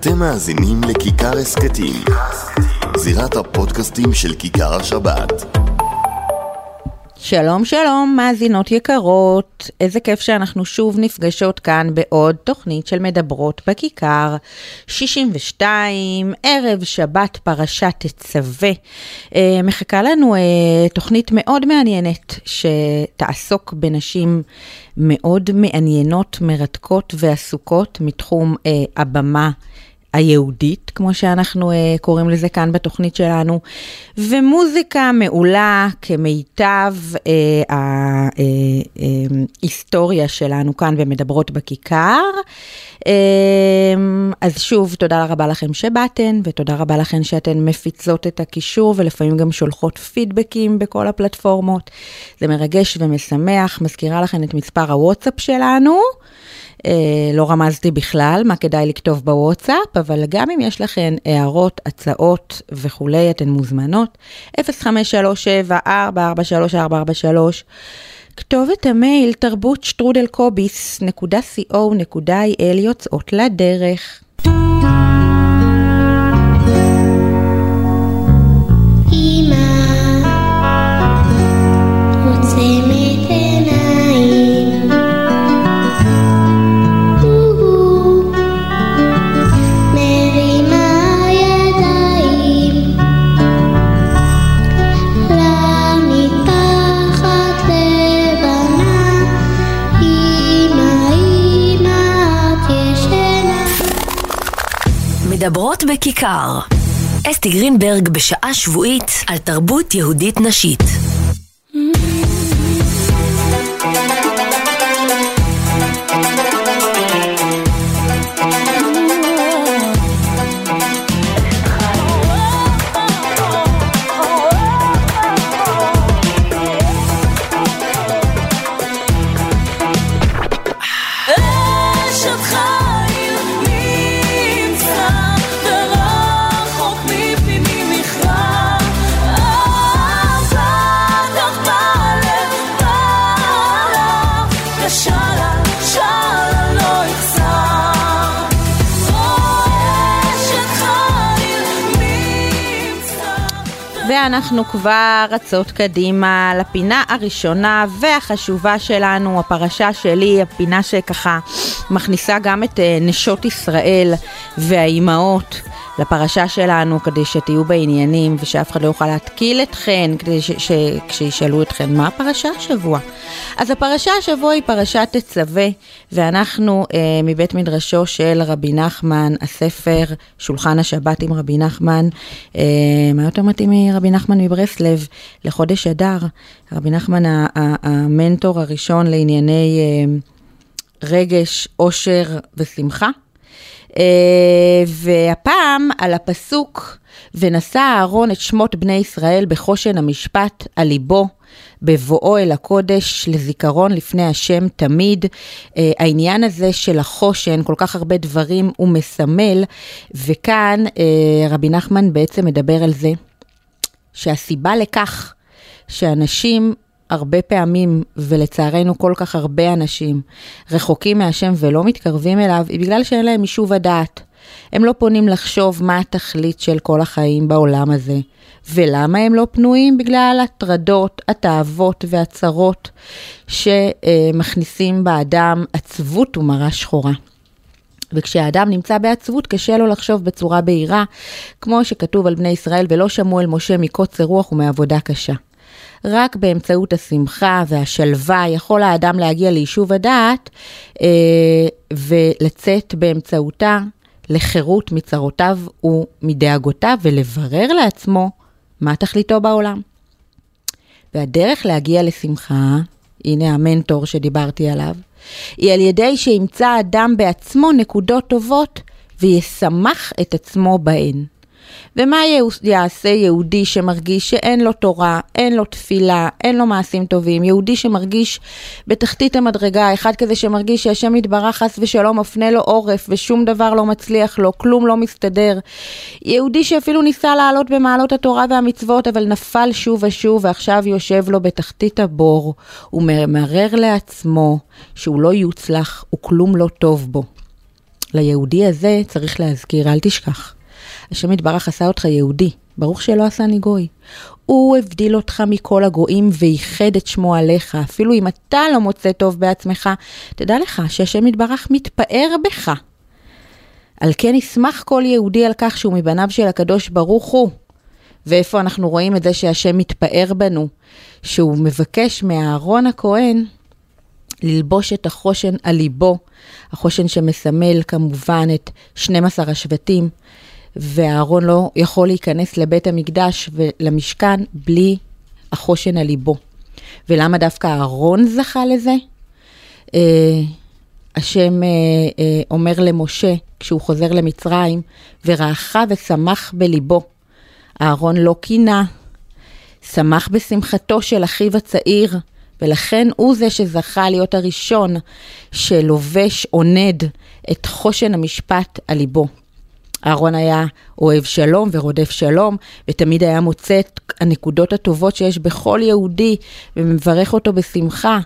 אתם מאזינים לכיכר הסכתים, זירת הפודקאסטים של כיכר השבת. שלום שלום, מאזינות יקרות, איזה כיף שאנחנו שוב נפגשות כאן בעוד תוכנית של מדברות בכיכר. 62, ערב שבת פרשת תצווה. אה, מחכה לנו אה, תוכנית מאוד מעניינת שתעסוק בנשים מאוד מעניינות, מרתקות ועסוקות מתחום אה, הבמה. היהודית, כמו שאנחנו uh, קוראים לזה כאן בתוכנית שלנו, ומוזיקה מעולה כמיטב ההיסטוריה uh, uh, שלנו כאן במדברות בכיכר. Uh, אז שוב, תודה רבה לכם שבאתן, ותודה רבה לכם שאתן מפיצות את הקישור, ולפעמים גם שולחות פידבקים בכל הפלטפורמות. זה מרגש ומשמח, מזכירה לכם את מספר הוואטסאפ שלנו. אה, לא רמזתי בכלל מה כדאי לכתוב בוואטסאפ, אבל גם אם יש לכן הערות, הצעות וכולי, אתן מוזמנות. 0537-443443. כתובת המייל תרבות שטרודל קוביס נקודה co.il יוצאות לדרך. בכיכר. אסתי גרינברג בשעה שבועית על תרבות יהודית נשית. ואנחנו כבר רצות קדימה לפינה הראשונה והחשובה שלנו, הפרשה שלי, הפינה שככה מכניסה גם את אה, נשות ישראל והאימהות לפרשה שלנו כדי שתהיו בעניינים ושאף אחד לא יוכל להתקיל אתכן כדי שכשישאלו אתכן מה הפרשה השבוע. אז הפרשה השבוע היא פרשת תצווה ואנחנו אה, מבית מדרשו של רבי נחמן, הספר שולחן השבת עם רבי נחמן, אה, מה יותר מתאים מרבי נחמן מברסלב לחודש אדר, רבי נחמן המנטור הראשון לענייני אה, רגש, עושר ושמחה. אה, והפעם על הפסוק, ונשא אהרון את שמות בני ישראל בחושן המשפט על ליבו. בבואו אל הקודש לזיכרון לפני השם תמיד. אה, העניין הזה של החושן, כל כך הרבה דברים הוא מסמל, וכאן אה, רבי נחמן בעצם מדבר על זה שהסיבה לכך שאנשים הרבה פעמים, ולצערנו כל כך הרבה אנשים, רחוקים מהשם ולא מתקרבים אליו, היא בגלל שאין להם יישוב הדעת. הם לא פונים לחשוב מה התכלית של כל החיים בעולם הזה. ולמה הם לא פנויים? בגלל הטרדות, התאוות והצרות שמכניסים באדם עצבות ומרה שחורה. וכשהאדם נמצא בעצבות, קשה לו לחשוב בצורה בהירה, כמו שכתוב על בני ישראל, ולא שמעו אל משה מקוצר רוח ומעבודה קשה. רק באמצעות השמחה והשלווה יכול האדם להגיע ליישוב הדעת אה, ולצאת באמצעותה לחירות מצרותיו ומדאגותיו ולברר לעצמו מה תכליתו בעולם. והדרך להגיע לשמחה, הנה המנטור שדיברתי עליו, היא על ידי שימצא אדם בעצמו נקודות טובות וישמח את עצמו בהן. ומה יעשה יהודי שמרגיש שאין לו תורה, אין לו תפילה, אין לו מעשים טובים? יהודי שמרגיש בתחתית המדרגה, אחד כזה שמרגיש שהשם יתברך חס ושלום מפנה לו עורף ושום דבר לא מצליח לו, כלום לא מסתדר. יהודי שאפילו ניסה לעלות במעלות התורה והמצוות, אבל נפל שוב ושוב ועכשיו יושב לו בתחתית הבור, וממרר לעצמו שהוא לא יוצלח וכלום לא טוב בו. ליהודי הזה צריך להזכיר, אל תשכח. השם יתברך עשה אותך יהודי, ברוך שלא עשני גוי. הוא הבדיל אותך מכל הגויים וייחד את שמו עליך. אפילו אם אתה לא מוצא טוב בעצמך, תדע לך שהשם יתברך מתפאר בך. על כן ישמח כל יהודי על כך שהוא מבניו של הקדוש ברוך הוא. ואיפה אנחנו רואים את זה שהשם מתפאר בנו? שהוא מבקש מאהרון הכהן ללבוש את החושן על ליבו, החושן שמסמל כמובן את 12 השבטים, ואהרון לא יכול להיכנס לבית המקדש ולמשכן בלי החושן על ליבו. ולמה דווקא אהרון זכה לזה? אה, השם אה, אה, אומר למשה, כשהוא חוזר למצרים, ורעך ושמח בליבו. אהרון לא קינה, שמח בשמחתו של אחיו הצעיר, ולכן הוא זה שזכה להיות הראשון שלובש, עונד את חושן המשפט על ליבו. אהרון היה אוהב שלום ורודף שלום, ותמיד היה מוצא את הנקודות הטובות שיש בכל יהודי, ומברך אותו בשמחה.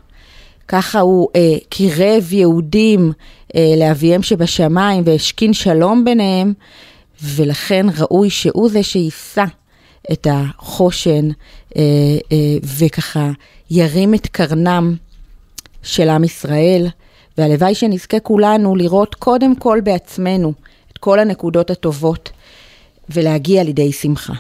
ככה הוא אה, קירב יהודים אה, לאביהם שבשמיים והשכין שלום ביניהם, ולכן ראוי שהוא זה שיישא את החושן אה, אה, וככה ירים את קרנם של עם ישראל, והלוואי שנזכה כולנו לראות קודם כל בעצמנו כל הנקודות הטובות ולהגיע לידי שמחה.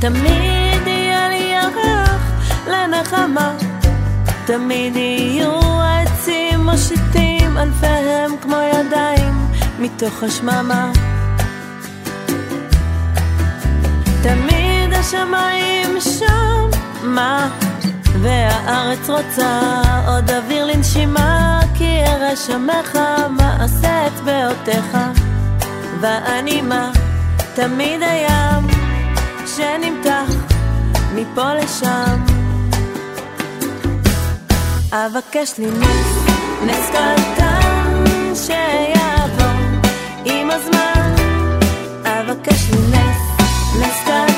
תמיד יהיה לי ירח לנחמה, תמיד יהיו עצים מושיטים אלפיהם כמו ידיים מתוך השממה. תמיד השמיים שם, מה? והארץ רוצה עוד אוויר לנשימה, כי ירא שמך מעשה ואני מה? תמיד הים שנמתח מפה לשם. אבקש לי נס, נס קטן שיעבור עם הזמן. אבקש לי נס, נס קטן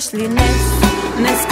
אבקש לי נס,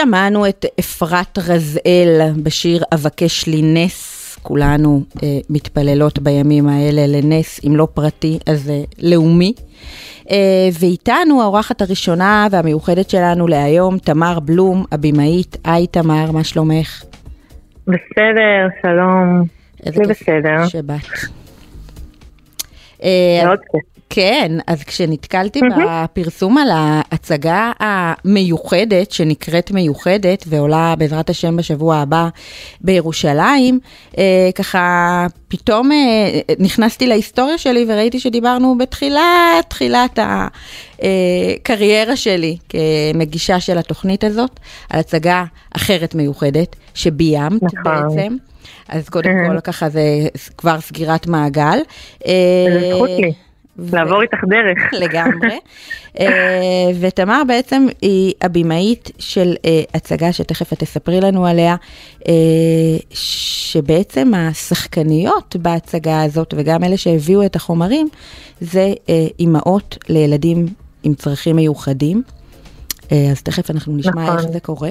שמענו את אפרת רזאל בשיר אבקש לי נס. כולנו אה, מתפללות בימים האלה לנס, אם לא פרטי, אז אה, לאומי. אה, ואיתנו האורחת הראשונה והמיוחדת שלנו להיום, תמר בלום, הבמאית. היי תמר, מה שלומך? בסדר, שלום. כיף בסדר. שבאת. אה, מאוד כיף. כן, אז כשנתקלתי בפרסום על ההצגה המיוחדת, שנקראת מיוחדת, ועולה בעזרת השם בשבוע הבא בירושלים, אה, ככה פתאום אה, נכנסתי להיסטוריה שלי וראיתי שדיברנו בתחילת, תחילת הקריירה שלי כמגישה של התוכנית הזאת, על הצגה אחרת מיוחדת, שביימת נכון. בעצם. אז קודם כל ככה זה כבר סגירת מעגל. זה אה, זכות לי. לעבור איתך דרך. לגמרי. אה, ותמר בעצם היא הבמאית של אה, הצגה שתכף את תספרי לנו עליה, אה, שבעצם השחקניות בהצגה הזאת וגם אלה שהביאו את החומרים, זה אימהות לילדים עם צרכים מיוחדים. אז תכף אנחנו נשמע נכון. איך זה קורה.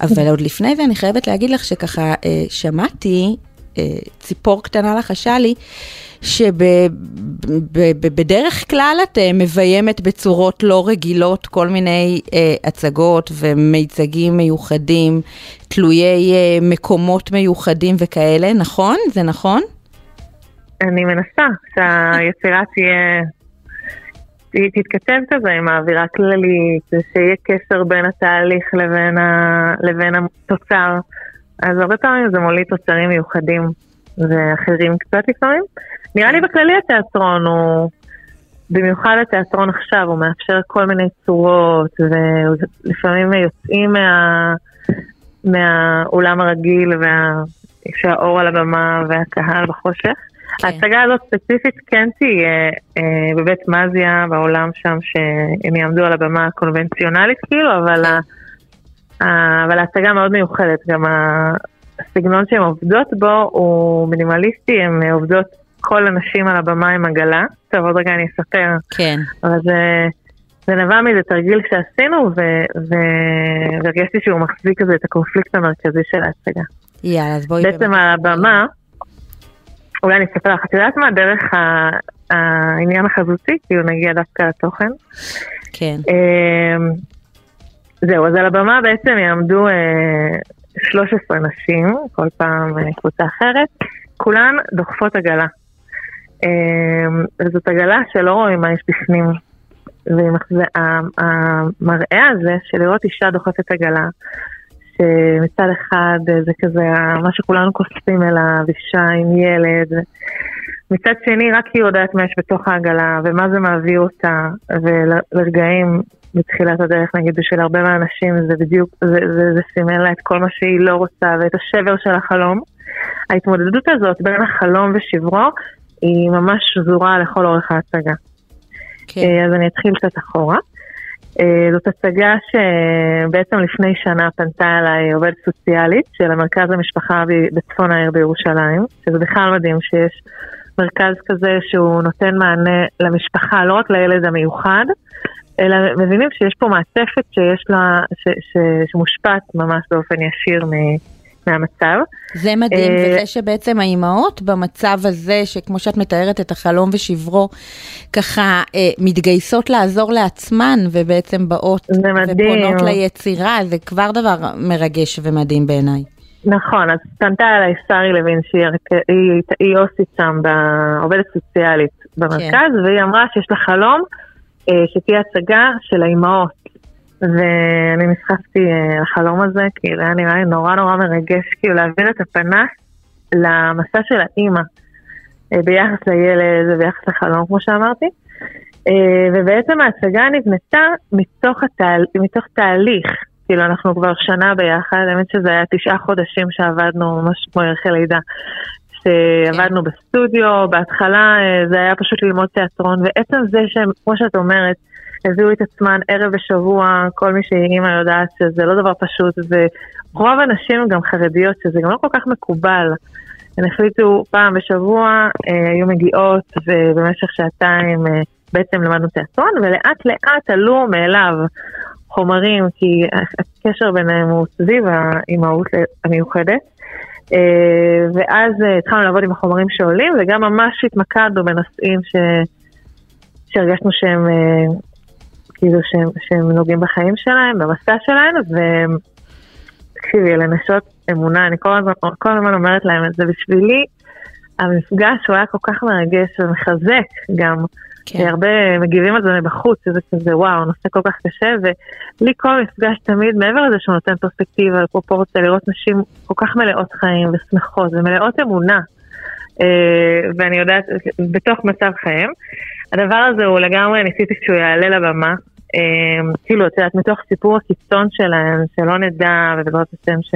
אבל עוד לפני זה אני חייבת להגיד לך שככה שמעתי, ציפור קטנה לחשה לי, שבדרך כלל את אה, מביימת בצורות לא רגילות כל מיני אה, הצגות ומיצגים מיוחדים, תלויי אה, מקומות מיוחדים וכאלה, נכון? זה נכון? אני מנסה שהיצירה תהיה, היא תתכתב כזה עם האווירה הכללית, שיהיה קשר בין התהליך לבין, ה, לבין התוצר. אז הרבה פעמים זה מוליד תוצרים מיוחדים ואחרים קצת לפעמים. נראה לי בכללי התיאטרון הוא, במיוחד התיאטרון עכשיו, הוא מאפשר כל מיני צורות, ולפעמים יוצאים מה, מהאולם הרגיל, וה, שהאור על הבמה והקהל בחושך. כן. ההצגה הזאת ספציפית כן תהיה אה, בבית מזיה, בעולם שם, שהם יעמדו על הבמה הקונבנציונלית כאילו, אבל, ה, אבל ההצגה מאוד מיוחדת, גם הסגנון שהן עובדות בו הוא מינימליסטי, הן עובדות כל הנשים על הבמה עם עגלה. טוב, עוד רגע אני אספר, כן. אבל זה, זה נבע מאיזה תרגיל שעשינו, ו- ו- והרגשתי שהוא מחזיק כזה את הקונפליקט המרכזי של ההצגה. יאללה, אז בואי... בעצם על הבמה, אולי אני אספר לך, את יודעת מה דרך ה- העניין החזותי? כאילו נגיע דווקא לתוכן. כן. זהו, אז על הבמה בעצם יעמדו אה, 13 נשים, כל פעם אה, קבוצה אחרת, כולן דוחפות עגלה. אמ, וזאת עגלה שלא רואים מה יש בפנים. והמראה הזה של לראות אישה דוחפת עגלה, שמצד אחד אה, זה כזה מה שכולנו כוספים אליו, אישה עם ילד, מצד שני רק היא יודעת מה יש בתוך העגלה ומה זה מעביר אותה, ולרגעים בתחילת הדרך נגיד בשביל הרבה מהאנשים זה בדיוק, זה, זה, זה סימן לה את כל מה שהיא לא רוצה ואת השבר של החלום. ההתמודדות הזאת בין החלום ושברו היא ממש שזורה לכל אורך ההצגה. כן. אה, אז אני אתחיל קצת אחורה. אה, זאת הצגה שבעצם לפני שנה פנתה אליי עובדת סוציאלית של המרכז למשפחה בצפון העיר בירושלים, שזה בכלל מדהים שיש מרכז כזה שהוא נותן מענה למשפחה, לא רק לילד המיוחד, אלא מבינים שיש פה מעטפת שיש לה, ש, ש, שמושפעת ממש באופן ישיר מ, מהמצב. זה מדהים, אה, וזה שבעצם האימהות במצב הזה, שכמו שאת מתארת את החלום ושברו, ככה אה, מתגייסות לעזור לעצמן, ובעצם באות. ופונות ליצירה, זה כבר דבר מרגש ומדהים בעיניי. נכון, אז פנתה אליי שרי לוין, שהיא היא, היא אוסית שם, עובדת סוציאלית במרכז, כן. והיא אמרה שיש לה חלום שתהיה הצגה של האימהות. ואני נסחפתי אה, לחלום הזה, כי זה היה נראה לי נורא נורא מרגש, כאילו להעביר את הפנס למסע של האימא, אה, ביחס לילד וביחס לחלום, כמו שאמרתי. אה, ובעצם ההצגה נבנתה מתוך, התהל... מתוך תהליך, כאילו אנחנו כבר שנה ביחד, האמת שזה היה תשעה חודשים שעבדנו ממש כמו ערכי לידה. שעבדנו בסטודיו, בהתחלה אה, זה היה פשוט ללמוד תיאטרון, ועצם זה שהם, כמו שאת אומרת, הביאו את עצמן ערב ושבוע, כל מי שהיא אימא יודעת שזה לא דבר פשוט, ורוב הנשים גם חרדיות, שזה גם לא כל כך מקובל. הן החליטו פעם בשבוע, אה, היו מגיעות, ובמשך שעתיים אה, בעצם למדנו תיאטרון, ולאט לאט עלו מאליו החומרים, כי הקשר ביניהם הוא סביב האימהות המיוחדת. אה, ואז אה, התחלנו לעבוד עם החומרים שעולים, וגם ממש התמקדנו בנושאים ש... שהרגשנו שהם, אה, כאילו שהם, שהם נוגעים בחיים שלהם, במסע שלהם, ותקשיבי, אלה נשות אמונה, אני כל הזמן, כל הזמן אומרת להם את זה, בשבילי המפגש הוא היה כל כך מרגש ומחזק גם. כן. הרבה מגיבים על זה מבחוץ, שזה כזה וואו, נושא כל כך קשה, ולי כל מפגש תמיד, מעבר לזה שהוא נותן פרספקטיבה ופרופורציה, לראות נשים כל כך מלאות חיים ושמחות ומלאות אמונה, אה, ואני יודעת, בתוך מצב חייהם. הדבר הזה הוא לגמרי, ניסיתי שהוא יעלה לבמה, אה, כאילו, את יודעת, מתוך סיפור הקיצון שלהם, שלא נדע, ובעזרת השם ש...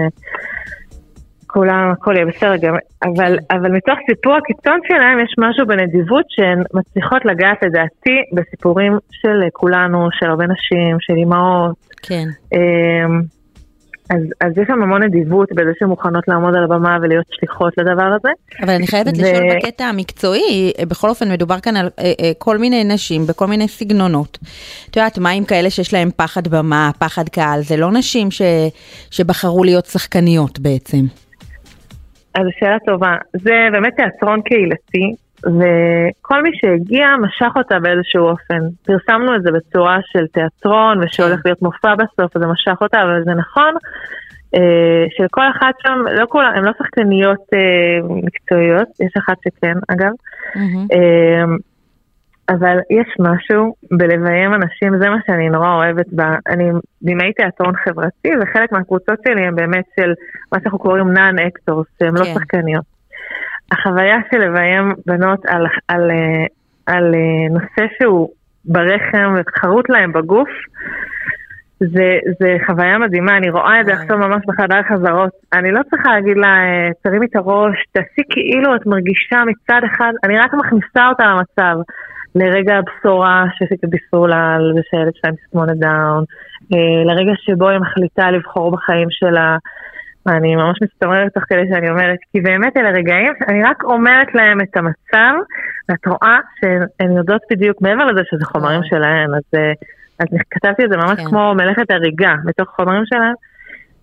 כולם, הכל יהיה בסדר גם, אבל, אבל מתוך סיפור הקיצון שלהם יש משהו בנדיבות שהן מצליחות לגעת לדעתי בסיפורים של כולנו, של הרבה נשים, של אימהות. כן. אמ, אז, אז יש שם המון נדיבות בזה שהן מוכנות לעמוד על הבמה ולהיות שליחות לדבר הזה. אבל אני חייבת ו- לשאול בקטע המקצועי, בכל אופן מדובר כאן על אה, אה, כל מיני נשים בכל מיני סגנונות. את יודעת, מה עם כאלה שיש להם פחד במה, פחד קהל? זה לא נשים ש, שבחרו להיות שחקניות בעצם. אז שאלה טובה. זה באמת תיאטרון קהילתי, וכל מי שהגיע משך אותה באיזשהו אופן. פרסמנו את זה בצורה של תיאטרון, ושהולך להיות מופע בסוף, אז זה משך אותה, אבל זה נכון. אה, שלכל אחת שם, לא כולם, הן לא שחקניות אה, מקצועיות, יש אחת שכן אגב, מהמם. אה, אבל יש משהו בלביים אנשים, זה מה שאני נורא אוהבת בה. אני במאית תיאטרון חברתי, וחלק מהקבוצות שלי הם באמת של מה שאנחנו קוראים non-actors, שהם לא כן. שחקניות. החוויה של לביים בנות על, על, אה, על אה, נושא שהוא ברחם וחרוט להם בגוף, זה, זה חוויה מדהימה, אני רואה את זה וואי. עכשיו ממש בחדר חזרות. אני לא צריכה להגיד לה, אה, תרימי את הראש, תעשי כאילו את מרגישה מצד אחד, אני רק מכניסה אותה למצב. לרגע הבשורה שבישרו לה על זה שהילד שלהם תסמונת דאון, אה, לרגע שבו היא מחליטה לבחור בחיים שלה. אני ממש מצטמררת תוך כדי שאני אומרת, כי באמת אלה רגעים, אני רק אומרת להם את המצב, ואת רואה שהן יודעות בדיוק, מעבר לזה שזה חומרים וואו. שלהן, אז, אה, אז כתבתי את זה ממש כן. כמו מלאכת הריגה, בתוך חומרים שלהן.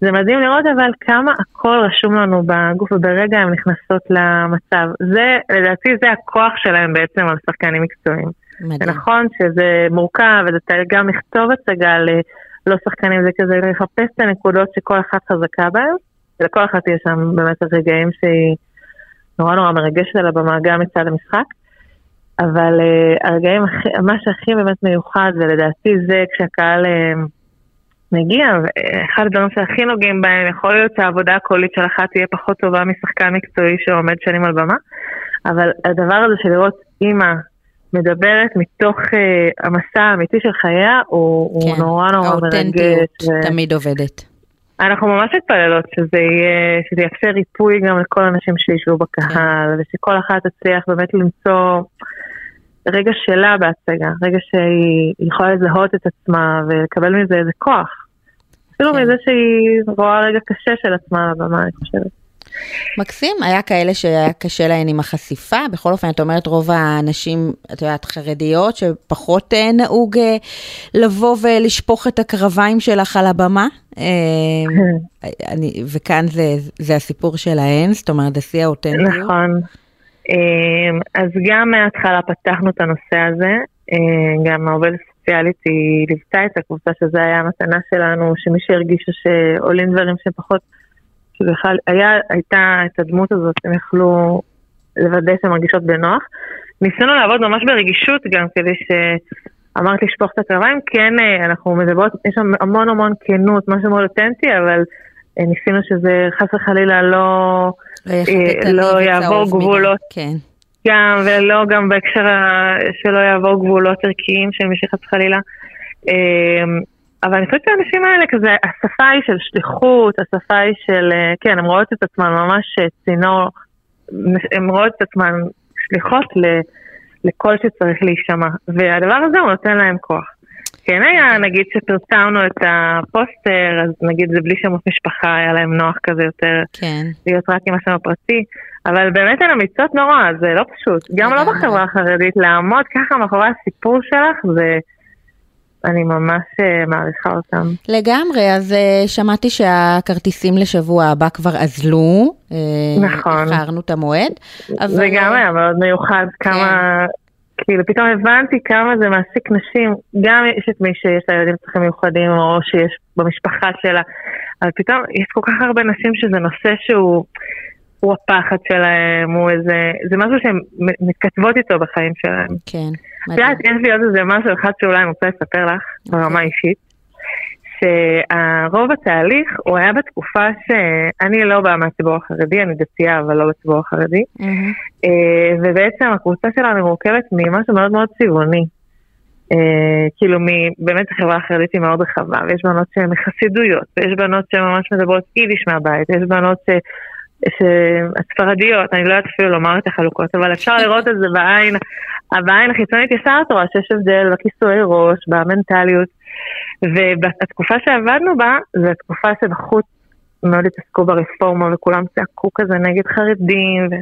זה מדהים לראות אבל כמה הכל רשום לנו בגוף וברגע הן נכנסות למצב. זה, לדעתי זה הכוח שלהם בעצם על שחקנים מקצועיים. זה מדהים. נכון שזה מורכב, וזה גם לכתוב הצגה ללא שחקנים, זה כזה לחפש את הנקודות שכל אחת חזקה בהן, ולכל אחת יש שם באמת רגעים שהיא נורא נורא מרגשת על הבמה, גם מצד המשחק. אבל uh, הרגעים, הכי, מה שהכי באמת מיוחד, ולדעתי זה כשהקהל uh, מגיע, ואחד הדברים שהכי נוגעים בהם, יכול להיות שהעבודה הקולית של אחת תהיה פחות טובה משחקן מקצועי שעומד שנים על במה, אבל הדבר הזה של לראות אימא מדברת מתוך uh, המסע האמיתי של חייה, הוא, הוא כן. נורא נורא מרגש. האותנטיות ו- תמיד עובדת. אנחנו ממש מתפללות שזה יהיה, שזה יאפשר ריפוי גם לכל האנשים שישבו בקהל, ושכל אחת תצליח באמת למצוא רגע שלה בהצגה, רגע שהיא יכולה לזהות את עצמה ולקבל מזה איזה כוח. אפילו כן. מזה שהיא רואה רגע קשה של עצמה על הבמה, אני חושבת. מקסים, היה כאלה שהיה קשה להן עם החשיפה, בכל אופן, את אומרת רוב הנשים, את יודעת, חרדיות, שפחות אה, נהוג אה, לבוא ולשפוך את הקרביים שלך על הבמה, אה, אני, וכאן זה, זה הסיפור שלהן, זאת אומרת, זה שיא האותנטיות. נכון. אז גם מההתחלה פתחנו את הנושא הזה, גם העובדת הסוציאלית היא ליוותה את הקבוצה שזה היה המתנה שלנו, שמי שהרגישה שעולים דברים שפחות, שבכלל היה, הייתה את הדמות הזאת, הם יכלו לוודא שהן מרגישות בנוח. ניסינו לעבוד ממש ברגישות גם כדי ש... אמרת לשפוך את הקרביים, כן, אה, אנחנו מדברות, יש שם המון המון כנות, משהו מאוד אותנטי, אבל אה, ניסינו שזה חס וחלילה לא... לא אה, לא יעבור. גבולות. כן, גם, ולא גם בהקשר שלא יעבור גבולות ערכיים של שחס חלילה. אמ, אבל אני חושבת שהאנשים האלה כזה, השפה היא של שליחות, השפה היא של, אה, כן, הן רואות את עצמן ממש אה, צינור, הן רואות את עצמן שליחות ל- לקול שצריך להישמע, והדבר הזה הוא נותן להם כוח. כן היה, נגיד שפרסמנו את הפוסטר, אז נגיד זה בלי שמות משפחה, היה להם נוח כזה יותר כן. להיות רק עם השם הפרטי, אבל באמת הן אמיצות נורא, זה לא פשוט. גם לא. בחברה החרדית, לעמוד ככה מאחורי הסיפור שלך, זה, אני ממש אה, מעריכה אותם. לגמרי, אז אה, שמעתי שהכרטיסים לשבוע הבא כבר אזלו. אה, נכון. איחרנו את המועד. אבל- זה גם היה מאוד מיוחד, כמה, כאילו פתאום הבנתי כמה זה מעסיק נשים, גם יש את מי שיש לה ילדים צרכים מיוחדים או שיש במשפחה שלה, אבל פתאום יש כל כך הרבה נשים שזה נושא שהוא הוא הפחד שלהם, הוא איזה, זה משהו שהן מתכתבות איתו בחיים שלהם. כן, את יודעת, יש לי עוד איזה משהו אחד שאולי אני רוצה לספר לך, ברמה אישית, שהרוב התהליך הוא היה בתקופה שאני לא באה מהציבור החרדי, אני דתייה אבל לא בציבור החרדי. אה, ובעצם הקבוצה שלנו מורכבת ממשהו מאוד מאוד צבעוני. אה, כאילו באמת החברה החרדית היא מאוד רחבה, ויש בנות שהן מחסידויות, ויש בנות שממש מדברות יידיש מהבית, יש בנות ש... שהספרדיות, אני לא יודעת אפילו לומר את החלוקות, אבל אפשר לראות את זה בעין, בעין החיצונית ישר את רואה שיש הבדל בכיסוי ראש, במנטליות, ובתקופה שעבדנו בה, זו התקופה שבחוץ מאוד התעסקו ברפורמה וכולם צעקו כזה נגד חרדים, ו...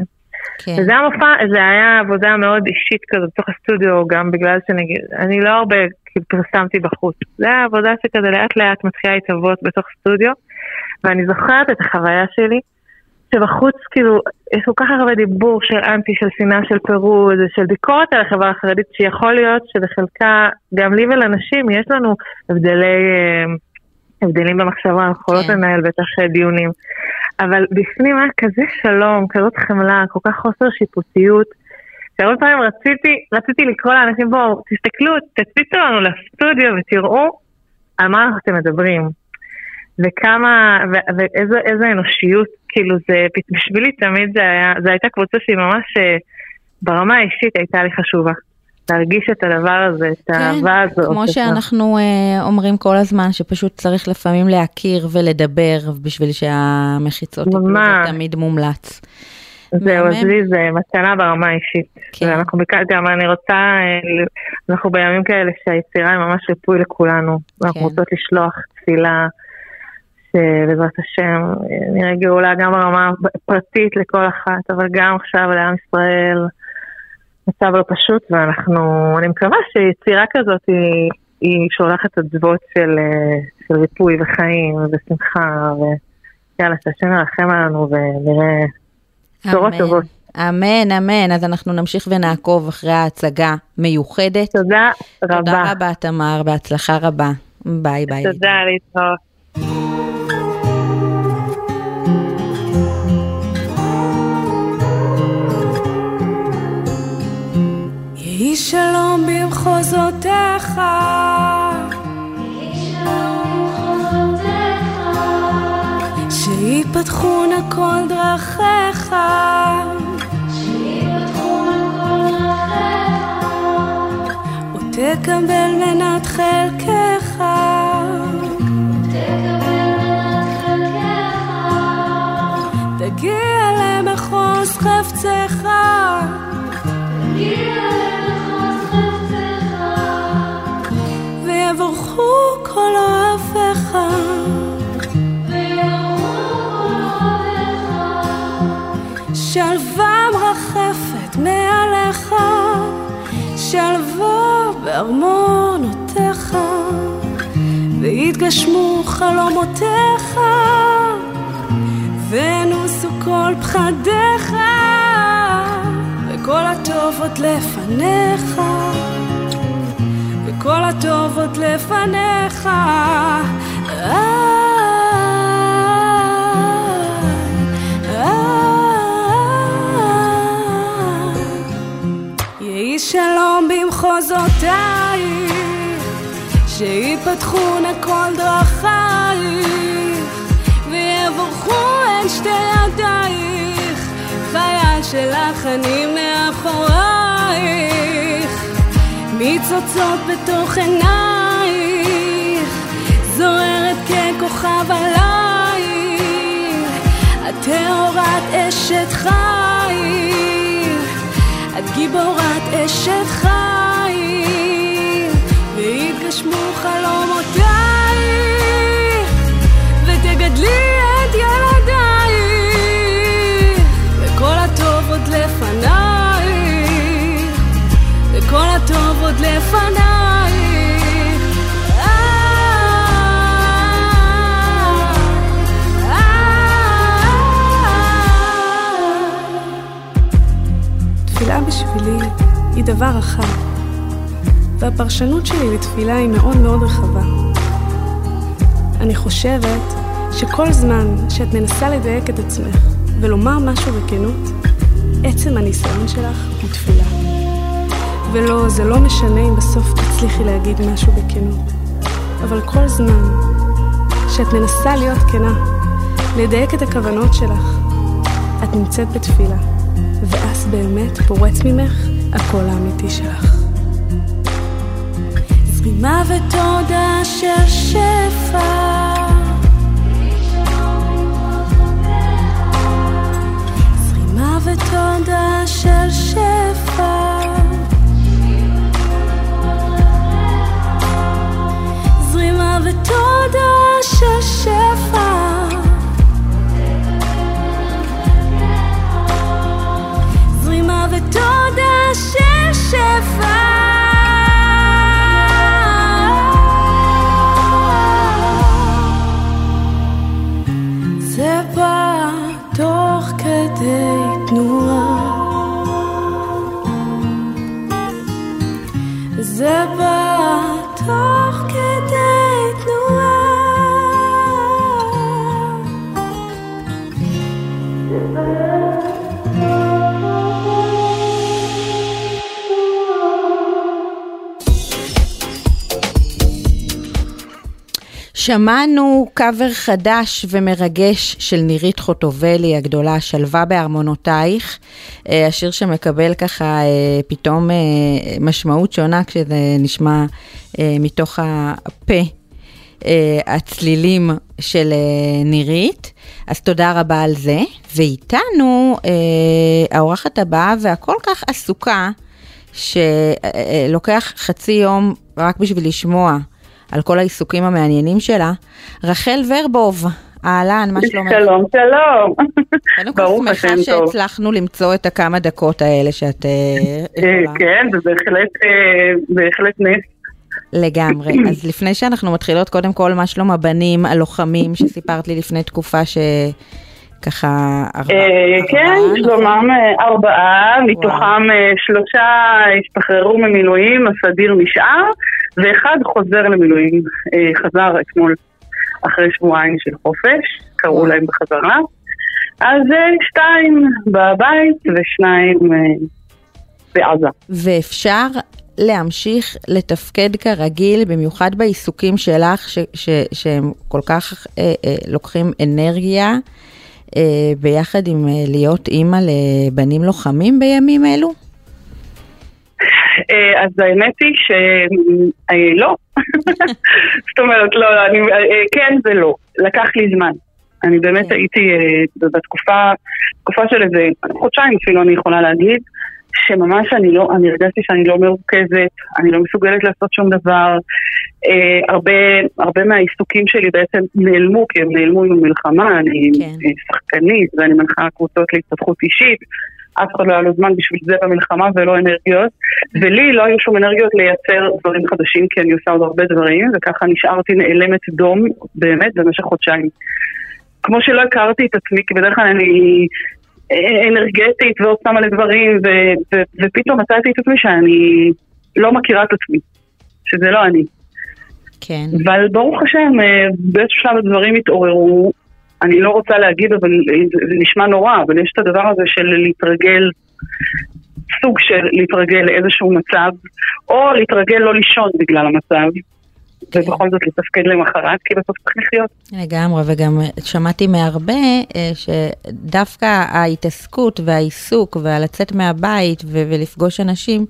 כן. וזה היה מופע, זה היה עבודה מאוד אישית כזאת בתוך הסטודיו, גם בגלל שנגיד, אני לא הרבה כאילו פרסמתי בחוץ. זה היה עבודה שכזה לאט לאט מתחילה להתהוות בתוך סטודיו, ואני זוכרת את החוויה שלי, שבחוץ כאילו, יש כל כך הרבה דיבור של אנטי, של שנאה, של פירוד, של ביקורת על החברה החרדית, שיכול להיות שבחלקה, גם לי ולנשים, יש לנו הבדלי, אה, הבדלים במחשבה, אנחנו יכולות כן. לנהל בטח אה, דיונים. אבל בפנים היה כזה שלום, כזאת חמלה, כל כך חוסר שיפוטיות, שהרבה פעמים רציתי, רציתי לקרוא לאנשים, בואו, תסתכלו, תציצו לנו לסטודיו ותראו על מה אנחנו מדברים. וכמה, ו- ואיזו איזו אנושיות, כאילו זה, בשבילי תמיד זה היה, זו הייתה קבוצה שהיא ממש, אה, ברמה האישית הייתה לי חשובה. להרגיש את הדבר הזה, את האהבה הזאת. כן, כמו שאנחנו אה, אומרים כל הזמן, שפשוט צריך לפעמים להכיר ולדבר בשביל שהמחיצות יפלו. זה תמיד מומלץ. זהו. אז לי זה מתנה ברמה האישית. כן. ואנחנו מכאן גם, אני רוצה, אה, אנחנו בימים כאלה שהיצירה היא ממש ריפוי לכולנו. כן. רוצות לשלוח תפילה, שבעזרת השם אה, נראה גאולה גם ברמה פרטית לכל אחת, אבל גם עכשיו לעם ישראל. מצב לא פשוט, ואנחנו, אני מקווה שיצירה כזאת היא, היא שולחת אדוות של, אה, של ריפוי וחיים ושמחה, ויאללה, שהשם ירחם עלינו ונראה בשורות אמן. טובות. אמן, אמן. אז אנחנו נמשיך ונעקוב אחרי ההצגה מיוחדת. תודה רבה. תודה רבה, תמר, בהצלחה רבה. ביי ביי. תודה, להתראות. שיפתחו נא כל דרכיך. ותקבל מנת חלקך. תגיע למחוז חפצך. מעליך, שלווה בארמונותיך, ויתגשמו חלומותיך, ונוסו כל פחדיך, וכל הטוב עוד לפניך. וכל הטוב עוד לפניך. שלום במחוזותייך, שיפתחו נא כל דרכייך, ויבורכו הן שתי ידייך, חייל שלך אני מאחורייך. ניצוצות בתוך עינייך, זוהרת ככוכב עלייך, את טהורת אשת חיים, את גיבורת אשת חיים, יתגשמו חלומותיי ותגדלי את ילדיי וכל הטוב עוד לפניי וכל הטוב עוד לפניי. אה, אה, אה, תפילה בשבילי היא דבר אחד, והפרשנות שלי לתפילה היא מאוד מאוד רחבה. אני חושבת שכל זמן שאת מנסה לדייק את עצמך ולומר משהו בכנות, עצם הניסיון שלך הוא תפילה. ולא, זה לא משנה אם בסוף תצליחי להגיד משהו בכנות. אבל כל זמן שאת מנסה להיות כנה, לדייק את הכוונות שלך, את נמצאת בתפילה, ואז באמת פורץ ממך הקול האמיתי שלך. זרימה ותודה של שפע. זרימה ותודה של שפע. זרימה ותודה של שפע שמענו קאבר חדש ומרגש של נירית חוטובלי הגדולה, שלווה בארמונותייך, אה, השיר שמקבל ככה אה, פתאום אה, משמעות שונה כשזה נשמע מתוך הפה. הצלילים של נירית, אז תודה רבה על זה. ואיתנו האורחת הבאה והכל כך עסוקה, שלוקח חצי יום רק בשביל לשמוע על כל העיסוקים המעניינים שלה, רחל ורבוב. אהלן, מה שלומך? שלום, שלום. קודם כל שמחה. שהצלחנו למצוא את הכמה דקות האלה שאת אה, אה, יכולה. כן, זה בהחלט, אה, נס. לגמרי. אז לפני שאנחנו מתחילות, קודם כל, מה שלום הבנים, הלוחמים, שסיפרת לי לפני תקופה שככה... ארבע- אה, ארבעה, כן? שלומם ארבעה, מתוכם אה, שלושה השתחררו ממילואים, הסדיר נשאר, ואחד חוזר למילואים, אה, חזר אתמול אחרי שבועיים של חופש, קראו להם בחזרה. אז שתיים בבית ושניים בעזה. ואפשר להמשיך לתפקד כרגיל, במיוחד בעיסוקים שלך, ש, ש, שהם כל כך אה, אה, לוקחים אנרגיה, ביחד עם אה, להיות אימא לבנים לוחמים בימים אלו? אה, אז האמת היא שלא. זאת אומרת, לא, אני, אה, כן ולא. לקח לי זמן. אני באמת כן. הייתי אה, בתקופה, תקופה של איזה חודשיים אפילו אני יכולה להגיד, שממש אני לא, אני הרגשתי שאני לא מרוכזת, אני לא מסוגלת לעשות שום דבר. אה, הרבה, הרבה מהעיסוקים שלי בעצם נעלמו, כי הם נעלמו עם המלחמה, אני כן. אה, שחקנית ואני מנחה קבוצות להתפתחות אישית. אף אחד לא היה לו זמן בשביל זה במלחמה ולא אנרגיות, ולי לא היו שום אנרגיות לייצר דברים חדשים, כי אני עושה עוד הרבה דברים, וככה נשארתי נעלמת דום באמת במשך חודשיים. כמו שלא הכרתי את עצמי, כי בדרך כלל אני אנרגטית ועוד שמה לדברים, ו- ו- ופתאום מצאתי את עצמי שאני לא מכירה את עצמי, שזה לא אני. כן. אבל ברוך השם, אה, באיזשהו שלב הדברים התעוררו. אני לא רוצה להגיד, אבל זה נשמע נורא, אבל יש את הדבר הזה של להתרגל, סוג של להתרגל לאיזשהו מצב, או להתרגל לא לישון בגלל המצב, כן. ובכל זאת לתפקד למחרת, כי בסוף צריך לחיות. לגמרי, וגם שמעתי מהרבה אה, שדווקא ההתעסקות והעיסוק והלצאת מהבית ו- ולפגוש אנשים,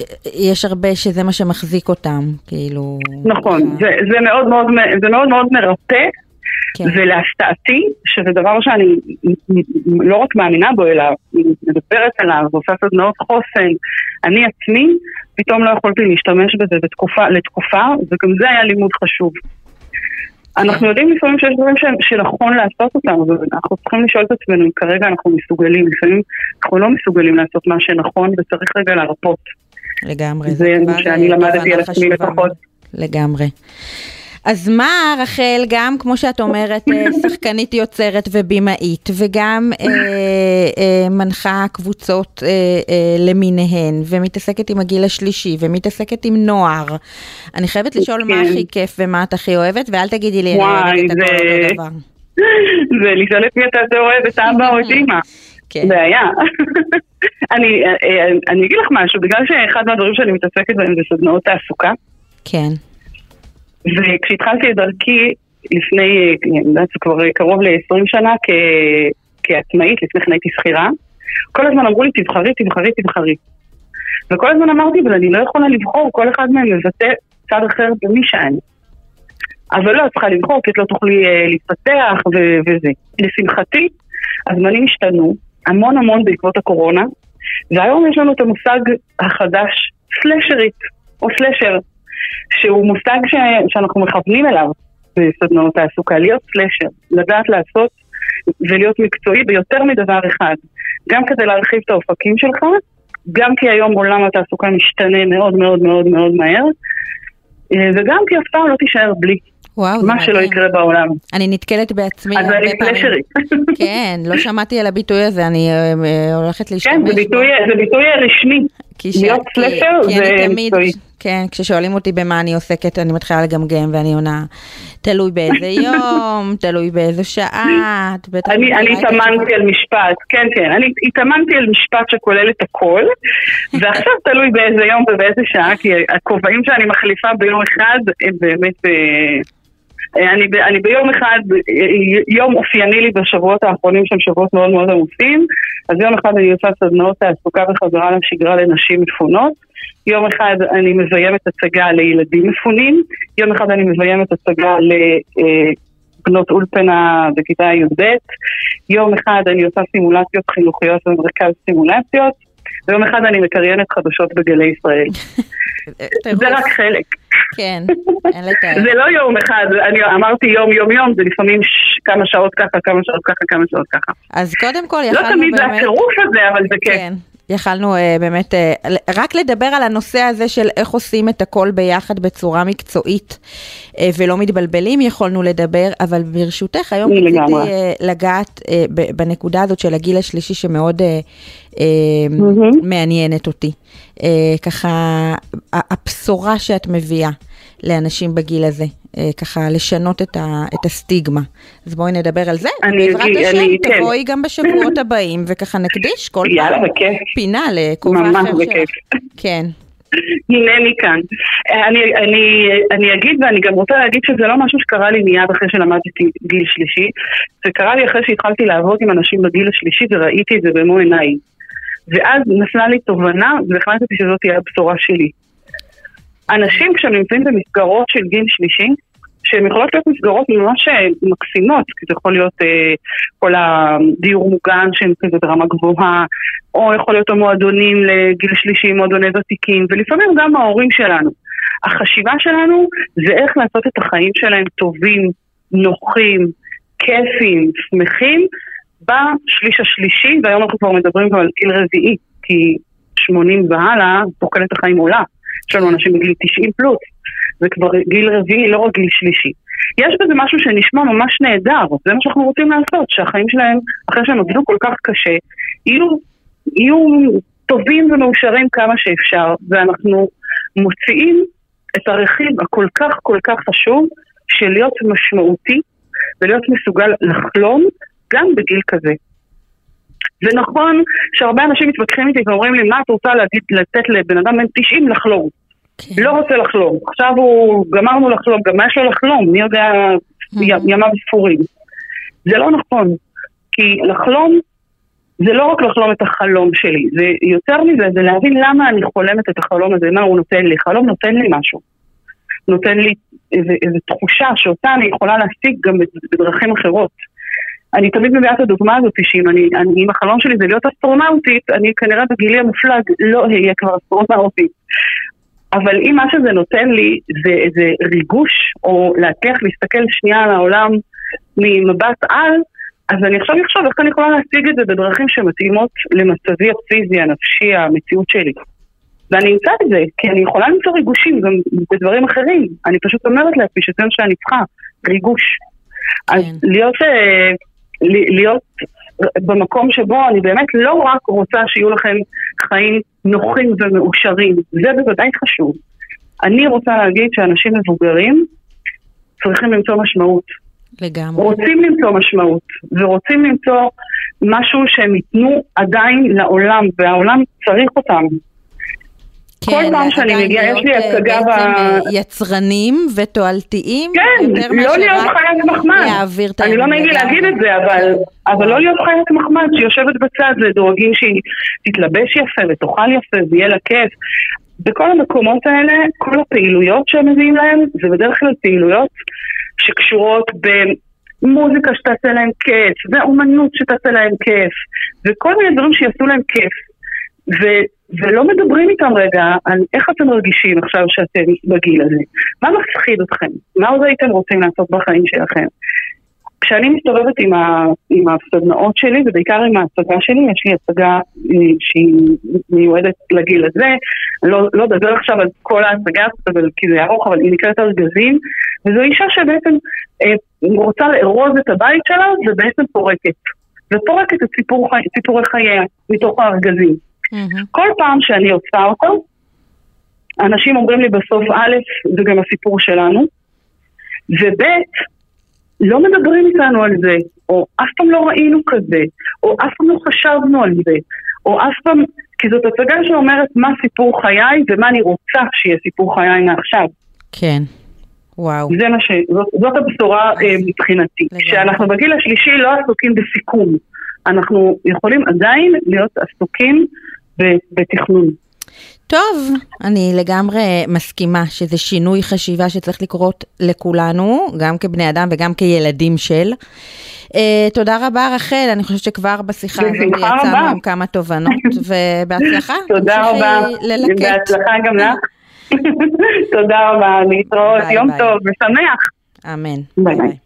אה, יש הרבה שזה מה שמחזיק אותם, כאילו... נכון. זה, זה, מאוד מאוד, זה מאוד מאוד מרפא, כן. ולהפתעתי, שזה דבר שאני לא רק מאמינה בו, אלא מדברת עליו, ועושה סדנאות חוסן, אני עצמי, פתאום לא יכולתי להשתמש בזה בתקופה, לתקופה, וגם זה היה לימוד חשוב. אנחנו יודעים לפעמים שיש דברים שנכון לעשות אותם, אבל אנחנו צריכים לשאול את עצמנו אם כרגע אנחנו מסוגלים, לפעמים אנחנו לא מסוגלים לעשות מה שנכון וצריך רגע להרפות. לגמרי. זה כבר, מה שאני אה, למדתי על עצמי לפחות. לגמרי. אז מה רחל, גם כמו שאת אומרת, אה, שחקנית יוצרת ובימאית, וגם אה, אה, מנחה קבוצות אה, אה, למיניהן, ומתעסקת עם הגיל השלישי, ומתעסקת עם נוער. אני חייבת לשאול מה כן. הכי כיף ומה את הכי אוהבת, ואל תגידי לי, אני וואי, אוהבת את הכל זה- אותו דבר. זה לשאול את מי אתה יותר אוהב, את אבא או את אימא. כן. בעיה. אני, אה, אני אגיד לך משהו, בגלל שאחד מהדברים שאני מתעסקת בהם זה סדנאות תעסוקה, כן. וכשהתחלתי את דרכי לפני, אני יודעת, זה כבר קרוב ל-20 שנה כ- כעצמאית, לפני כן הייתי שכירה, כל הזמן אמרו לי תבחרי, תבחרי, תבחרי. וכל הזמן אמרתי, אבל אני לא יכולה לבחור, כל אחד מהם מבטא צד אחר במי שאני. אבל לא, את צריכה לבחור, כי את לא תוכלי אה, להתפתח ו- וזה. לשמחתי, הזמנים השתנו המון המון בעקבות הקורונה, והיום יש לנו את המושג החדש, סלשרית, או סלשר, שהוא מושג ש... שאנחנו מכוונים אליו בסדנאות תעסוקה, להיות סלשר, לדעת לעשות ולהיות מקצועי ביותר מדבר אחד, גם כדי להרחיב את האופקים שלך, גם כי היום עולם התעסוקה משתנה מאוד מאוד מאוד מאוד מהר, אה, וגם כי אף פעם לא תישאר בלי, וואו, מה שלא. יקרה בעולם. אני נתקלת בעצמי אז הרבה אני פעמים. סלשרית. כן, לא שמעתי על הביטוי הזה, אני אה, אה, הולכת להשתמש כן, זה. ביטוי, זה ביטוי רשמי. כי ש- להיות כי- סלשר כי זה אני תמיד, מקצועי. כן, כששואלים אותי במה אני עוסקת, אני מתחילה לגמגם ואני עונה, תלוי באיזה יום, תלוי באיזה שעה, אני, התאמנתי על משפט, כן כן, אני התאמנתי על משפט שכולל את הכל, ועכשיו תלוי באיזה יום ובאיזה שעה, כי הכובעים שאני מחליפה ביום אחד הם באמת... אה, אני, אני ביום אחד, אה, יום אופייני לי בשבועות האחרונים שהם שבועות מאוד מאוד עמוסים, אז יום אחד אני עושה סדנאות תעסוקה וחזרה לשגרה לנשים מפונות, יום אחד אני מביימת הצגה לילדים מפונים, יום אחד אני מביימת הצגה לבנות אולפנה בכיתה י"ב, יום אחד אני עושה סימולציות חינוכיות במרכז סימולציות, ויום אחד אני מקריינת חדשות בגלי ישראל. זה רק חלק. כן, אין לתאר. זה לא יום אחד, אני אמרתי יום יום יום, זה לפעמים כמה שעות ככה, כמה שעות ככה, כמה שעות ככה. אז קודם כל לא יכלנו תמיד זה באמת... הטירוף הזה, אבל זה כיף. כן. יכלנו אה, באמת אה, ל- רק לדבר על הנושא הזה של איך עושים את הכל ביחד בצורה מקצועית אה, ולא מתבלבלים יכולנו לדבר, אבל ברשותך היום רציתי לגמרי. אה, לגעת אה, בנקודה הזאת של הגיל השלישי שמאוד אה, אה, מהמם. מעניינת אותי. אה, ככה הבשורה שאת מביאה לאנשים בגיל הזה, ככה לשנות את, ה, את הסטיגמה. אז בואי נדבר על זה, אני ובעזרת אגיד- השם אני- כן. תבואי גם בשבועות הבאים וככה נקדיש כל פעם. יאללה, בכיף. פינה לכובע ממש אחר בכיף. שלך. כן. הנני כאן. אני, אני, אני אגיד, ואני גם רוצה להגיד שזה לא משהו שקרה לי מיד אחרי שלמדתי גיל שלישי, זה קרה לי אחרי שהתחלתי לעבוד עם אנשים בגיל השלישי וראיתי את זה במו עיניי. ואז נפלה לי תובנה והחלטתי שזאת תהיה הבשורה שלי. אנשים כשהם נמצאים במסגרות של גיל שלישי, שהן יכולות להיות מסגרות ממש אה, מקסימות, כי זה יכול להיות אה, כל הדיור מוגן שהם כזה ברמה גבוהה, או יכול להיות המועדונים לגיל שלישי, מועדוני ותיקים, ולפעמים גם ההורים שלנו. החשיבה שלנו זה איך לעשות את החיים שלהם טובים, נוחים, כיפים, שמחים, בשליש השלישי, והיום אנחנו כבר מדברים גם על גיל רביעי, כי 80 והלאה, תוחלת החיים עולה. יש לנו אנשים בגיל 90 פלוס, זה כבר גיל רביעי, לא רק גיל שלישי. יש בזה משהו שנשמע ממש נהדר, זה מה שאנחנו רוצים לעשות, שהחיים שלהם, אחרי שהם עבדו כל כך קשה, יהיו, יהיו טובים ומאושרים כמה שאפשר, ואנחנו מוציאים את הרכיב הכל כך כל כך חשוב של להיות משמעותי ולהיות מסוגל לחלום גם בגיל כזה. זה נכון שהרבה אנשים מתווכחים איתי ואומרים לי, מה את רוצה להגיד, לתת לבן אדם בן 90 לחלום? כן. לא רוצה לחלום. עכשיו הוא, גמרנו לחלום, גם מה יש לו לחלום? מי יודע, י- ימיו ספורים. זה לא נכון. כי לחלום, זה לא רק לחלום את החלום שלי, זה יותר מזה, זה להבין למה אני חולמת את החלום הזה, מה הוא נותן לי. חלום נותן לי משהו. נותן לי איזו איזו תחושה שאותה אני יכולה להשיג גם בדרכים אחרות. אני תמיד מביאה את הדוגמה הזאת, שאם אני, אני, אם החלום שלי זה להיות אסטרונאוטית, אני כנראה בגילי המופלג לא אהיה כבר אסטרונאוטית. אבל אם מה שזה נותן לי זה איזה ריגוש, או להצליח להסתכל שנייה על העולם ממבט על, אז אני עכשיו אחשוב איך אני יכולה להשיג את זה בדרכים שמתאימות למצבי הפיזי, הנפשי, המציאות שלי. ואני אמצא את זה, כי אני יכולה למצוא ריגושים גם בדברים אחרים. אני פשוט אומרת לעצמי שזה מה שאני צריכה, ריגוש. אז כן. להיות, אה, להיות במקום שבו אני באמת לא רק רוצה שיהיו לכם חיים נוחים ומאושרים, זה בוודאי חשוב. אני רוצה להגיד שאנשים מבוגרים צריכים למצוא משמעות. לגמרי. רוצים למצוא משמעות, ורוצים למצוא משהו שהם ייתנו עדיין לעולם, והעולם צריך אותם. כל פעם שאני מגיעה, יש לי אה, הצגה ב... אה, יצרנים ותועלתיים, כן, לא להיות חיית מחמד. אני לא. נעים לי להגיד את זה, אבל, אבל לא להיות חיית מחמד שיושבת בצד ודואגים שהיא תתלבש יפה ותאכל יפה ויהיה לה כיף. בכל המקומות האלה, כל הפעילויות שהם מביאים להם, זה בדרך כלל פעילויות שקשורות במוזיקה שתעשה להם כיף, ואומנות שתעשה להם כיף, וכל מיני דברים שיעשו להם כיף. ו- ולא מדברים איתם רגע על איך אתם מרגישים עכשיו שאתם בגיל הזה. מה מפחיד אתכם? מה עוד הייתם רוצים לעשות בחיים שלכם? כשאני מסתובבת עם, ה, עם הסדנאות שלי, ובעיקר עם ההצגה שלי, יש לי הצגה אה, שהיא מיועדת לגיל הזה, לא, לא אדבר עכשיו על כל ההצגה הזאת, כי זה ארוך, אבל היא נקראת ארגזים, וזו אישה שבעצם אה, רוצה לארוז את הבית שלה, ובעצם פורקת. ופורקת את סיפור, חי, סיפורי חייה מתוך הארגזים. מהמם. כל פעם שאני עושה אותו, אנשים אומרים לי בסוף, א', זה גם הסיפור שלנו, וב', לא מדברים איתנו על זה, או אף פעם לא ראינו כזה, או אף פעם לא חשבנו על זה, או אף פעם, כי זאת הצגה שאומרת מה סיפור חיי ומה אני רוצה שיהיה סיפור חיי מעכשיו. כן. וואו. זה מה ש... זאת, זאת הבשורה אה, מבחינתי. לגמרי. שאנחנו בגיל השלישי לא עסוקים בסיכום. אנחנו יכולים עדיין להיות עסוקים בתכנון. טוב, אני לגמרי מסכימה שזה שינוי חשיבה שצריך לקרות לכולנו, גם כבני אדם וגם כילדים של. אה, תודה רבה רחל, אני חושבת שכבר בשיחה הזאת יצאנו. עם כמה תובנות, ובהצלחה. תודה רבה. ללקט. בהצלחה גם לך. תודה רבה, להתראות, יום ביי. טוב ושמח. אמן. ביי, ביי.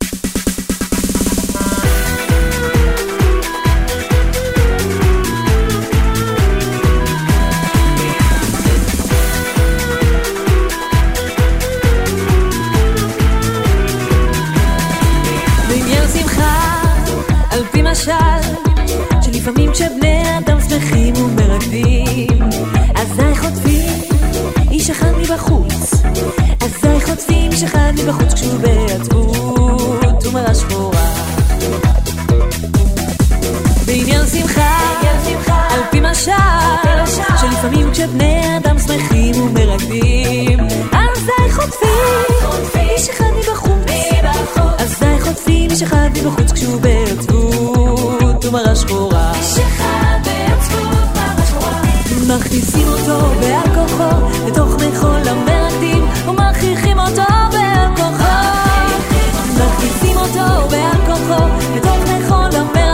ומרקדים, אזי חוטפים איש אחד מבחוץ, אזי חוטפים איש אחד מבחוץ כשהוא בעצבות ומרה שחורה. בעניין שמחה, על פי משל, שלפעמים כשבני אדם שמחים ומרקדים, אזי חוטפים איש אחד מבחוץ, אזי חוטפים איש אחד מבחוץ כשהוא בעצבות ומרה שחורה. מכניסים אותו בעל כוחו לתוך מכול המרקדים ומכריחים אותו בעל כוחו מכניסים אותו בעל כוחו לתוך מכול המרקדים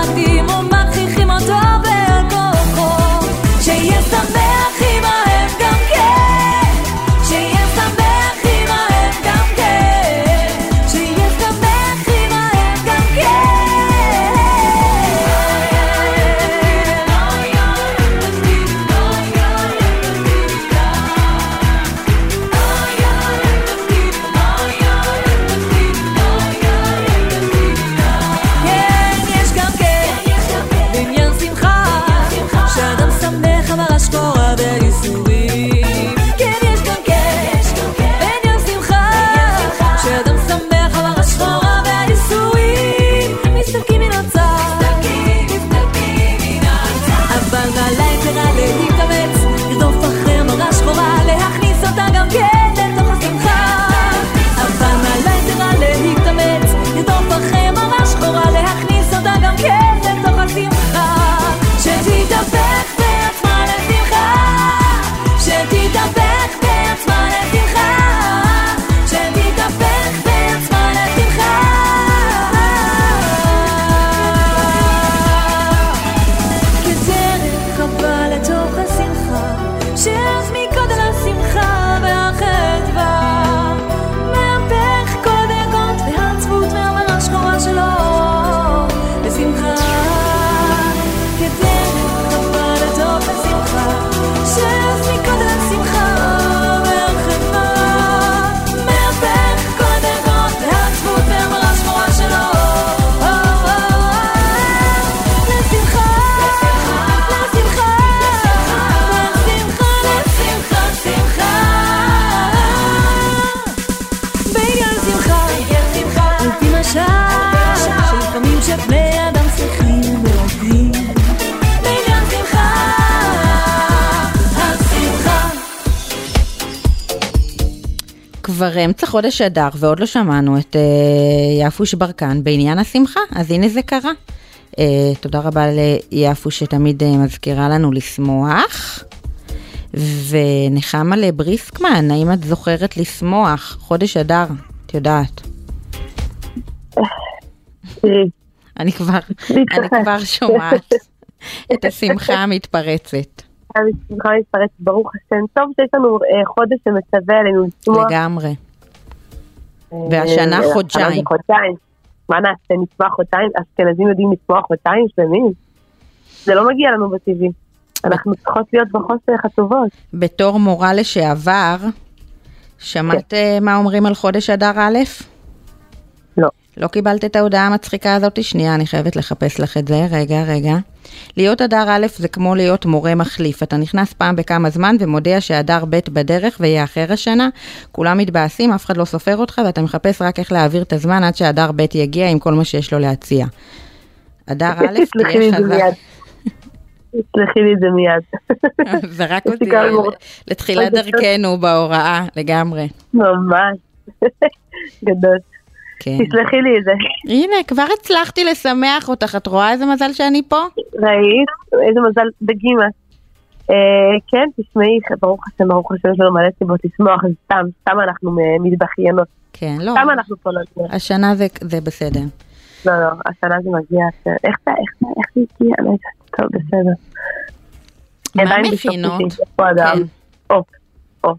כבר אמצע חודש אדר ועוד לא שמענו את uh, יפוש ברקן בעניין השמחה, אז הנה זה קרה. Uh, תודה רבה ליפוש שתמיד uh, מזכירה לנו לשמוח. ונחמה לבריסקמן, האם את זוכרת לשמוח? חודש אדר, את יודעת. אני כבר, אני כבר שומעת את השמחה המתפרצת. השמחה מתפרצת, ברוך השם. טוב שיש לנו אה, חודש שמצווה עלינו לשמוח. לגמרי. אה, והשנה חודשיים. מה נעשה, נצמח חודשיים? אשכנזים יודעים לצמוח חודשיים שלמים? זה לא מגיע לנו בטבעי. אנחנו צריכות להיות בחוסר הטובות. בתור מורה לשעבר, שמעת כן. אה, מה אומרים על חודש אדר א'? לא. לא קיבלת את ההודעה המצחיקה הזאת? שנייה, אני חייבת לחפש לך את זה. רגע, רגע. להיות אדר א' זה כמו להיות מורה מחליף. אתה נכנס פעם בכמה זמן ומודיע שאדר ב' בדרך ויאחר השנה. כולם מתבאסים, אף אחד לא סופר אותך ואתה מחפש רק איך להעביר את הזמן עד שאדר ב' יגיע עם כל מה שיש לו להציע. אדר א' תהיה חזק. תסלחי לי את זה מיד. זרק אותי לתחילת דרכנו בהוראה, לגמרי. ממש. גדול. כן. תסלחי לי את זה. הנה, כבר הצלחתי לשמח אותך, את רואה איזה מזל שאני פה? ראית? איזה מזל בגימה. אה, כן, תשמעי, ברוך השם, ברוך השם, יש לנו מלא סיבות לשמוח, סתם, סתם אנחנו מתבכיינות. כן, לא. סתם אנחנו פה נותנים. השנה זה בסדר. לא, לא, השנה זה מגיע, איך זה, איך זה, איך זה הגיע? לא יודעת. טוב, בסדר. מה המכינות? כן. או, או,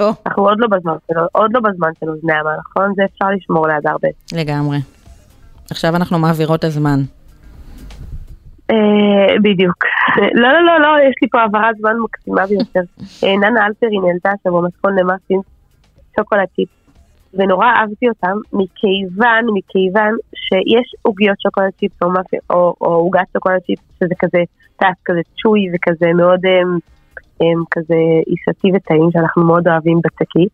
או. אנחנו עוד לא בזמן שלו, עוד לא בזמן של אוזני המן, נכון? זה אפשר לשמור ליד הרבה. לגמרי. עכשיו אנחנו מעבירות הזמן. אה, בדיוק. לא, לא, לא, לא, יש לי פה העברת זמן מקסימה ביותר. אה, ננה אלפרין העלתה השבוע מתכון למאפין שוקולד צ'יפ. ונורא אהבתי אותם, מכיוון, מכיוון שיש עוגיות שוקולד צ'יפס או, עוגת שוקולד צ'יפס, שזה כזה טס, כזה צ'וי וכזה מאוד הם, כזה עיסתי וטעים, שאנחנו מאוד אוהבים בצקית.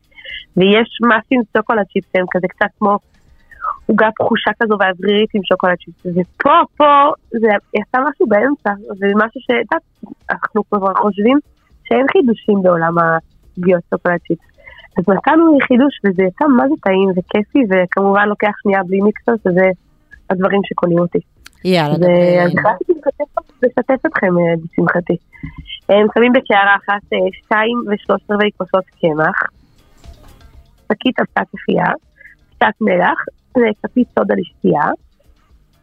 ויש מאפים שוקולד צ'יפס, הם כזה קצת כמו עוגה פחושה כזו ואוורירית עם שוקולד צ'יפס. ופה, פה, זה יצא משהו באמצע, זה משהו שאנחנו כבר חושבים שאין חידושים בעולם העוגיות שוקולד צ'יפס. אז מצאנו חידוש וזה יצא מה זה טעים וכיפי וכמובן לוקח שנייה בלי מיקסר שזה הדברים שקונים אותי. יאללה, אז החלטתי לשתף אתכם אה, בשמחתי. הם שמים בקערה אחת אה, שתיים ושלושת רבעי כוסות קמח, שקית אבקת אפייה, קצת מלח, כפית סודה לשתייה,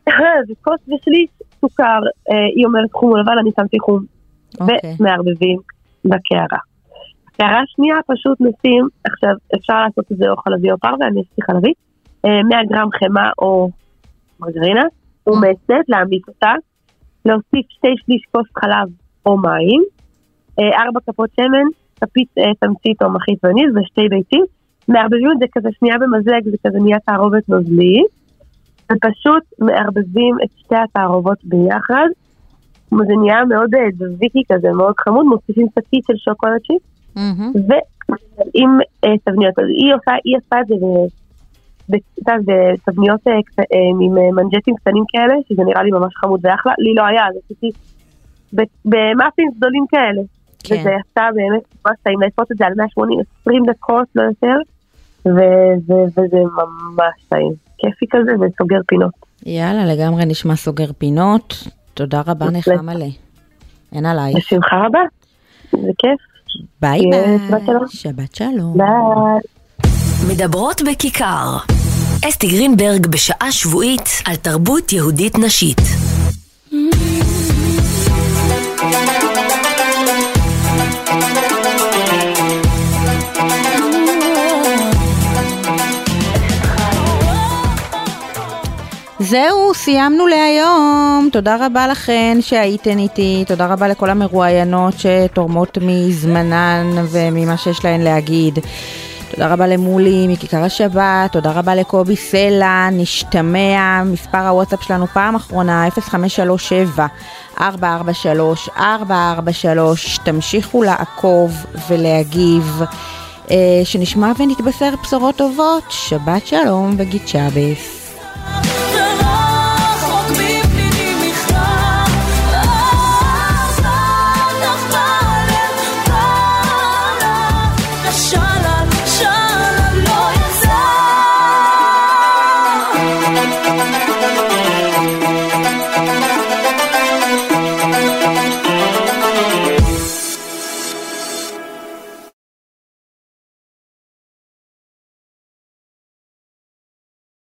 וכוס ושליש סוכר, אה, היא אומרת חום לבן, אני שמתי חום, אוקיי. ומערבבים בקערה. הערה שנייה, פשוט נשים, עכשיו אפשר לעשות את זה או חלבי או פרווה, אני אעשה חלבי, 100 אה, גרם חמאה או מרגרינה, ומעצת, להעמיק אותה, להוסיף שתי שליש כוס חלב או מים, אה, ארבע כפות שמן, כפית אה, תמצית או מחית וניל ושתי ביצים, מערבבים את זה כזה שנייה במזלג, זה כזה נהיה תערובת נוזלי, ופשוט מערבבים את שתי התערובות ביחד, זה נהיה מאוד דביקי כזה, מאוד חמוד, מוסיפים שקית של שוקולד צ'יפ, ועם אה, תבניות, אז היא עושה, היא עושה את זה בתבניות אה, אה, עם מנג'טים קטנים כאלה, שזה נראה לי ממש חמוד ואחלה, לי לא היה, אז עשיתי במאפינס גדולים כאלה. כן. וזה יצא באמת ממש טעים לעשות את זה על 180, 20 דקות, לא יותר, וזה ממש טעים. כיפי כזה וסוגר פינות. יאללה, לגמרי נשמע סוגר פינות. תודה רבה נחמה לי. אין עלייך. בשמחה רבה, זה כיף. ביי ביי. שבת שלום. ביי. מדברות בכיכר. אסתי גרינברג בשעה שבועית על תרבות יהודית נשית. זהו, סיימנו להיום. תודה רבה לכן שהייתן איתי, תודה רבה לכל המרואיינות שתורמות מזמנן וממה שיש להן להגיד. תודה רבה למולי מכיכר השבת, תודה רבה לקובי סלע, נשתמע, מספר הוואטסאפ שלנו פעם אחרונה, 0537 443 443, תמשיכו לעקוב ולהגיב, אה, שנשמע ונתבשר בשורות טובות, שבת שלום וגיד שבס.